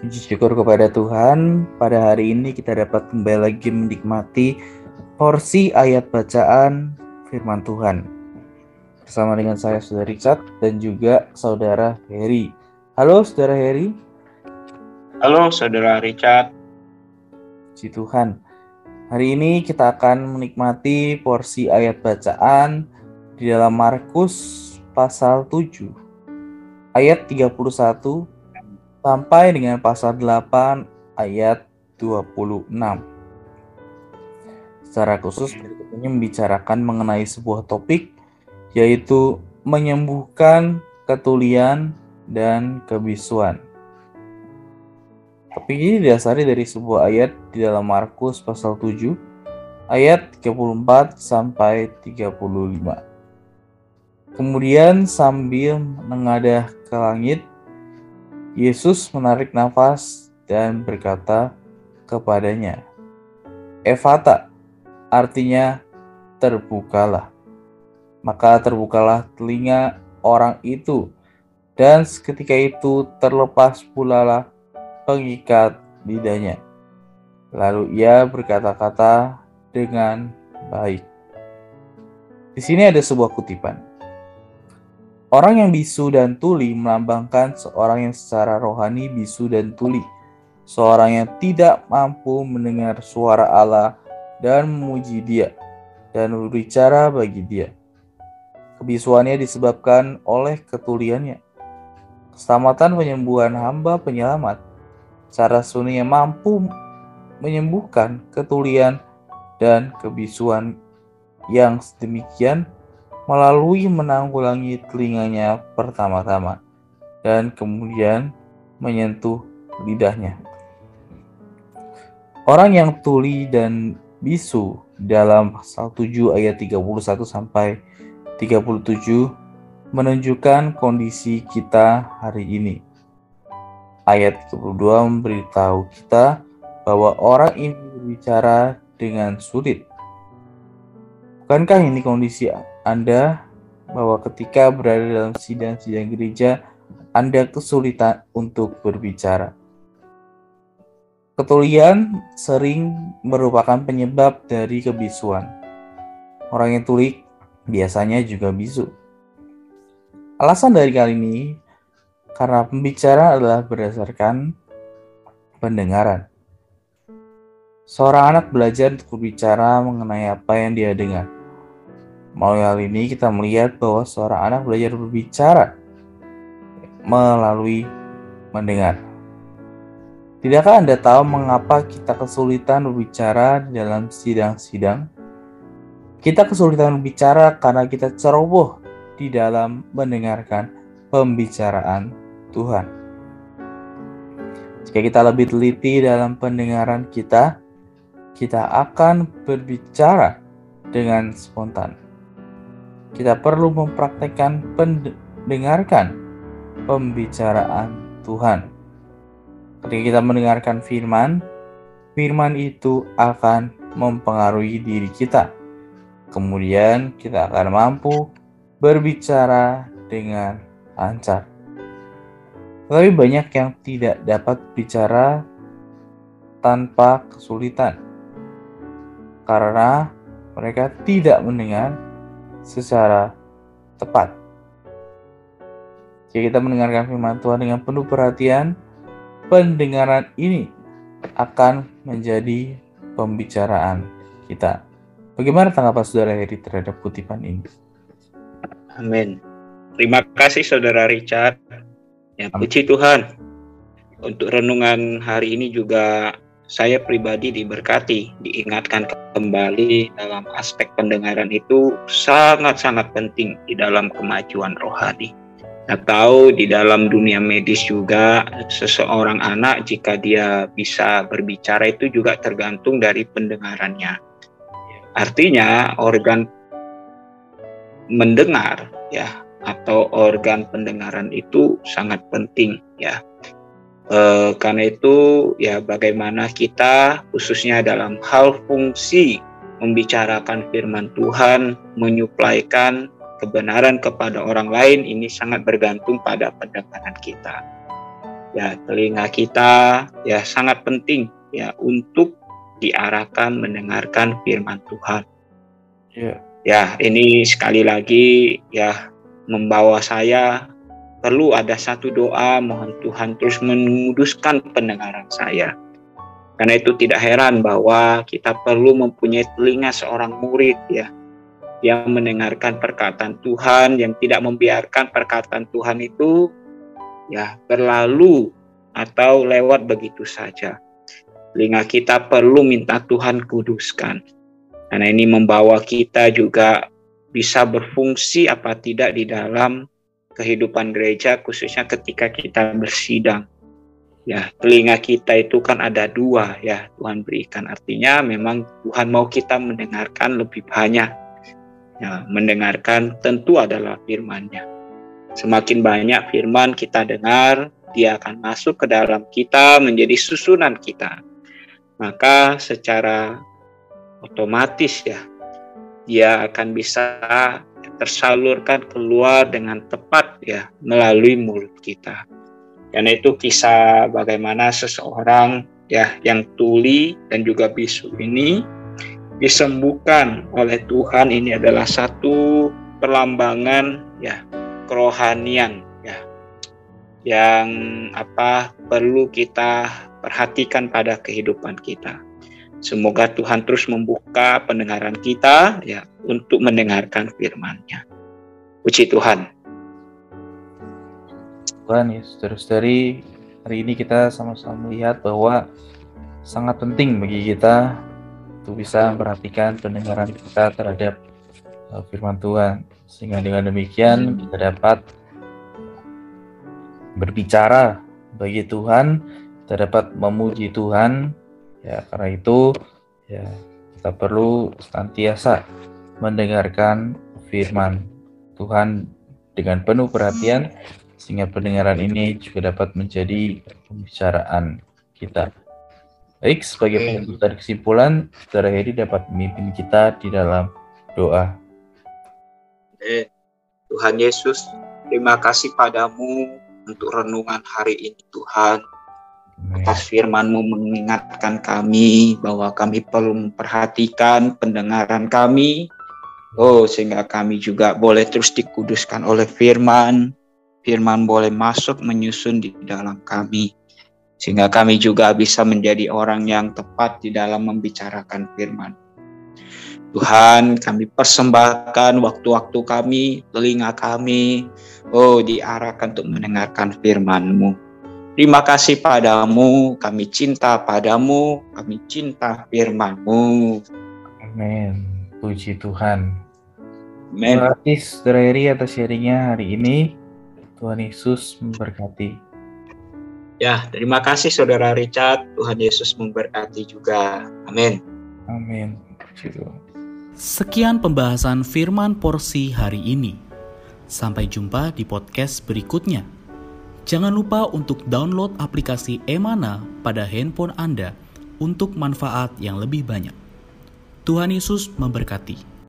Puji syukur kepada Tuhan, pada hari ini kita dapat kembali lagi menikmati porsi ayat bacaan firman Tuhan. Bersama dengan saya Saudara Richard dan juga Saudara Heri. Halo Saudara Heri. Halo Saudara Richard. Puji Tuhan. Hari ini kita akan menikmati porsi ayat bacaan di dalam Markus pasal 7 ayat 31 sampai dengan pasal 8 ayat 26. Secara khusus berikut ini membicarakan mengenai sebuah topik yaitu menyembuhkan ketulian dan kebisuan. Topik ini didasari dari sebuah ayat di dalam Markus pasal 7 ayat 34 sampai 35. Kemudian sambil mengadah ke langit, Yesus menarik nafas dan berkata kepadanya, Evata, artinya terbukalah. Maka terbukalah telinga orang itu, dan seketika itu terlepas pula pengikat lidahnya. Lalu ia berkata-kata dengan baik. Di sini ada sebuah kutipan. Orang yang bisu dan tuli melambangkan seorang yang secara rohani bisu dan tuli, seorang yang tidak mampu mendengar suara Allah dan memuji Dia dan berbicara bagi Dia. Kebisuannya disebabkan oleh ketuliannya. Keselamatan penyembuhan hamba penyelamat, cara sunyi yang mampu menyembuhkan ketulian dan kebisuan yang sedemikian melalui menanggulangi telinganya pertama-tama dan kemudian menyentuh lidahnya. Orang yang tuli dan bisu dalam pasal 7 ayat 31 sampai 37 menunjukkan kondisi kita hari ini. Ayat 32 memberitahu kita bahwa orang ini berbicara dengan sulit. Bukankah ini kondisi anda bahwa ketika berada dalam sidang-sidang gereja, Anda kesulitan untuk berbicara. Ketulian sering merupakan penyebab dari kebisuan. Orang yang tuli biasanya juga bisu. Alasan dari kali ini karena pembicara adalah berdasarkan pendengaran. Seorang anak belajar untuk berbicara mengenai apa yang dia dengar Melalui hal ini kita melihat bahwa seorang anak belajar berbicara melalui mendengar. Tidakkah Anda tahu mengapa kita kesulitan berbicara di dalam sidang-sidang? Kita kesulitan berbicara karena kita ceroboh di dalam mendengarkan pembicaraan Tuhan. Jika kita lebih teliti dalam pendengaran kita, kita akan berbicara dengan spontan kita perlu mempraktekkan pendengarkan pembicaraan Tuhan. Ketika kita mendengarkan firman, firman itu akan mempengaruhi diri kita. Kemudian kita akan mampu berbicara dengan lancar. Tetapi banyak yang tidak dapat bicara tanpa kesulitan karena mereka tidak mendengar secara tepat. Jika kita mendengarkan firman Tuhan dengan penuh perhatian, pendengaran ini akan menjadi pembicaraan kita. Bagaimana tanggapan saudara Heri terhadap kutipan ini? Amin. Terima kasih saudara Richard. Ya, puji Tuhan. Untuk renungan hari ini juga saya pribadi diberkati, diingatkan kembali dalam aspek pendengaran itu sangat-sangat penting di dalam kemajuan rohani. Atau di dalam dunia medis juga seseorang anak jika dia bisa berbicara itu juga tergantung dari pendengarannya. Artinya organ mendengar ya atau organ pendengaran itu sangat penting ya. E, karena itu ya bagaimana kita khususnya dalam hal fungsi membicarakan firman Tuhan, menyuplaikan kebenaran kepada orang lain ini sangat bergantung pada pendengaran kita. Ya, telinga kita ya sangat penting ya untuk diarahkan mendengarkan firman Tuhan. Ya. Ya, ini sekali lagi ya membawa saya perlu ada satu doa mohon Tuhan terus menguduskan pendengaran saya karena itu tidak heran bahwa kita perlu mempunyai telinga seorang murid ya yang mendengarkan perkataan Tuhan yang tidak membiarkan perkataan Tuhan itu ya berlalu atau lewat begitu saja. Telinga kita perlu minta Tuhan kuduskan. Karena ini membawa kita juga bisa berfungsi apa tidak di dalam kehidupan gereja khususnya ketika kita bersidang. Ya telinga kita itu kan ada dua ya Tuhan berikan. Artinya memang Tuhan mau kita mendengarkan lebih banyak. Ya mendengarkan tentu adalah firman-Nya. Semakin banyak firman kita dengar dia akan masuk ke dalam kita menjadi susunan kita. Maka secara otomatis ya dia akan bisa tersalurkan keluar dengan tepat ya melalui mulut kita karena itu kisah bagaimana seseorang ya yang tuli dan juga bisu ini disembuhkan oleh Tuhan ini adalah satu perlambangan ya kerohanian ya yang apa perlu kita perhatikan pada kehidupan kita. Semoga Tuhan terus membuka pendengaran kita ya untuk mendengarkan firman-Nya. Puji Tuhan. Tuhan ya saudara-saudari hari ini kita sama-sama melihat bahwa sangat penting bagi kita untuk bisa memperhatikan pendengaran kita terhadap uh, firman Tuhan sehingga dengan demikian kita dapat berbicara bagi Tuhan kita dapat memuji Tuhan ya karena itu ya kita perlu senantiasa mendengarkan firman Tuhan dengan penuh perhatian sehingga pendengaran ini juga dapat menjadi pembicaraan kita. Baik, sebagai penutup kesimpulan, Saudara Heri dapat memimpin kita di dalam doa. Eh, Tuhan Yesus, terima kasih padamu untuk renungan hari ini Tuhan. Atas firman-Mu mengingatkan kami bahwa kami perlu memperhatikan pendengaran kami. Oh, sehingga kami juga boleh terus dikuduskan oleh firman, firman boleh masuk menyusun di dalam kami sehingga kami juga bisa menjadi orang yang tepat di dalam membicarakan firman. Tuhan, kami persembahkan waktu-waktu kami, telinga kami, oh diarahkan untuk mendengarkan firman-Mu. Terima kasih padamu, kami cinta padamu, kami cinta firman-Mu. Amin. Puji Tuhan. Amin. Terima kasih Saudara atas sharingnya hari ini. Tuhan Yesus memberkati. Ya, terima kasih Saudara Richard. Tuhan Yesus memberkati juga. Amin. Amin. Sekian pembahasan firman porsi hari ini. Sampai jumpa di podcast berikutnya. Jangan lupa untuk download aplikasi Emana pada handphone Anda untuk manfaat yang lebih banyak. Tuhan Yesus memberkati.